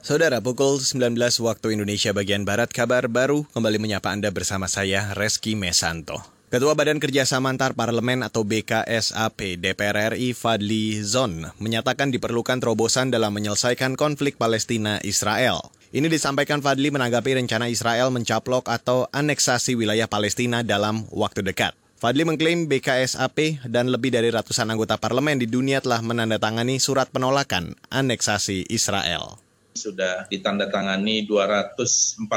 Saudara, pukul 19 waktu Indonesia bagian Barat, kabar baru kembali menyapa Anda bersama saya, Reski Mesanto. Ketua Badan Kerjasama Antar Parlemen atau BKSAP DPR RI Fadli Zon menyatakan diperlukan terobosan dalam menyelesaikan konflik Palestina-Israel. Ini disampaikan Fadli menanggapi rencana Israel mencaplok atau aneksasi wilayah Palestina dalam waktu dekat. Fadli mengklaim BKSAP dan lebih dari ratusan anggota parlemen di dunia telah menandatangani surat penolakan aneksasi Israel sudah ditandatangani 242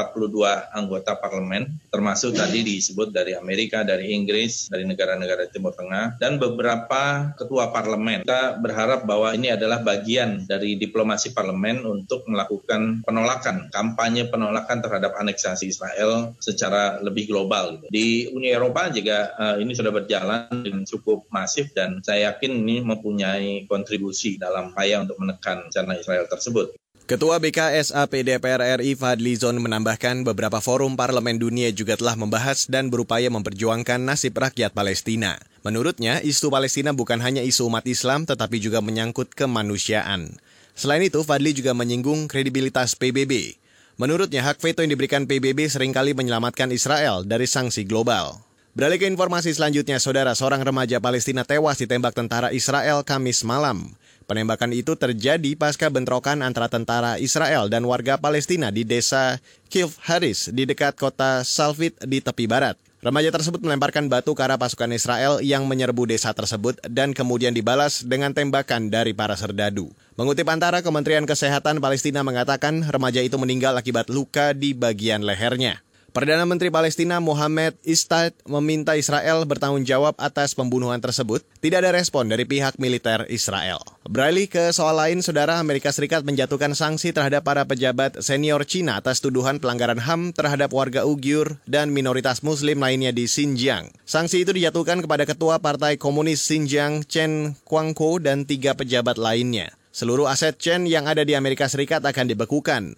anggota parlemen, termasuk tadi disebut dari Amerika, dari Inggris, dari negara-negara Timur Tengah, dan beberapa ketua parlemen. Kita berharap bahwa ini adalah bagian dari diplomasi parlemen untuk melakukan penolakan, kampanye penolakan terhadap aneksasi Israel secara lebih global. Di Uni Eropa juga uh, ini sudah berjalan dengan cukup masif dan saya yakin ini mempunyai kontribusi dalam upaya untuk menekan rencana Israel tersebut. Ketua BKSAP DPR RI Fadli Zon menambahkan beberapa forum parlemen dunia juga telah membahas dan berupaya memperjuangkan nasib rakyat Palestina. Menurutnya, isu Palestina bukan hanya isu umat Islam tetapi juga menyangkut kemanusiaan. Selain itu, Fadli juga menyinggung kredibilitas PBB. Menurutnya, hak veto yang diberikan PBB sering kali menyelamatkan Israel dari sanksi global. Beralih ke informasi selanjutnya, saudara seorang remaja Palestina tewas ditembak tentara Israel Kamis malam. Penembakan itu terjadi pasca bentrokan antara tentara Israel dan warga Palestina di desa Kilf Haris di dekat kota Salfit di tepi barat. Remaja tersebut melemparkan batu ke arah pasukan Israel yang menyerbu desa tersebut dan kemudian dibalas dengan tembakan dari para serdadu. Mengutip antara Kementerian Kesehatan Palestina mengatakan remaja itu meninggal akibat luka di bagian lehernya. Perdana Menteri Palestina Mohamed Istad meminta Israel bertanggung jawab atas pembunuhan tersebut. Tidak ada respon dari pihak militer Israel. Beralih ke soal lain, Saudara Amerika Serikat menjatuhkan sanksi terhadap para pejabat senior Cina atas tuduhan pelanggaran HAM terhadap warga Uyghur dan minoritas Muslim lainnya di Xinjiang. Sanksi itu dijatuhkan kepada Ketua Partai Komunis Xinjiang Chen Guangko dan tiga pejabat lainnya. Seluruh aset Chen yang ada di Amerika Serikat akan dibekukan.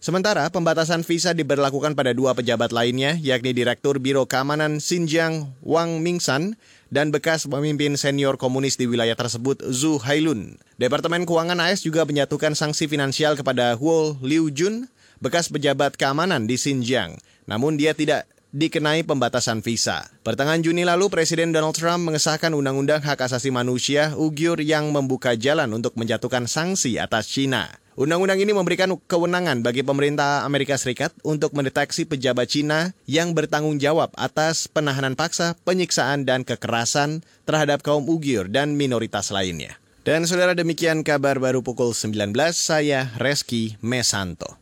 Sementara pembatasan visa diberlakukan pada dua pejabat lainnya, yakni Direktur Biro Keamanan Xinjiang Wang Mingsan dan bekas pemimpin senior komunis di wilayah tersebut Zhu Hailun. Departemen Keuangan AS juga menyatukan sanksi finansial kepada Huo Liu Jun, bekas pejabat keamanan di Xinjiang. Namun dia tidak dikenai pembatasan visa. Pertengahan Juni lalu, Presiden Donald Trump mengesahkan Undang-Undang Hak Asasi Manusia Uyghur yang membuka jalan untuk menjatuhkan sanksi atas China. Undang-undang ini memberikan kewenangan bagi pemerintah Amerika Serikat untuk mendeteksi pejabat Cina yang bertanggung jawab atas penahanan paksa, penyiksaan, dan kekerasan terhadap kaum Uyghur dan minoritas lainnya. Dan saudara demikian kabar baru pukul 19, saya Reski Mesanto.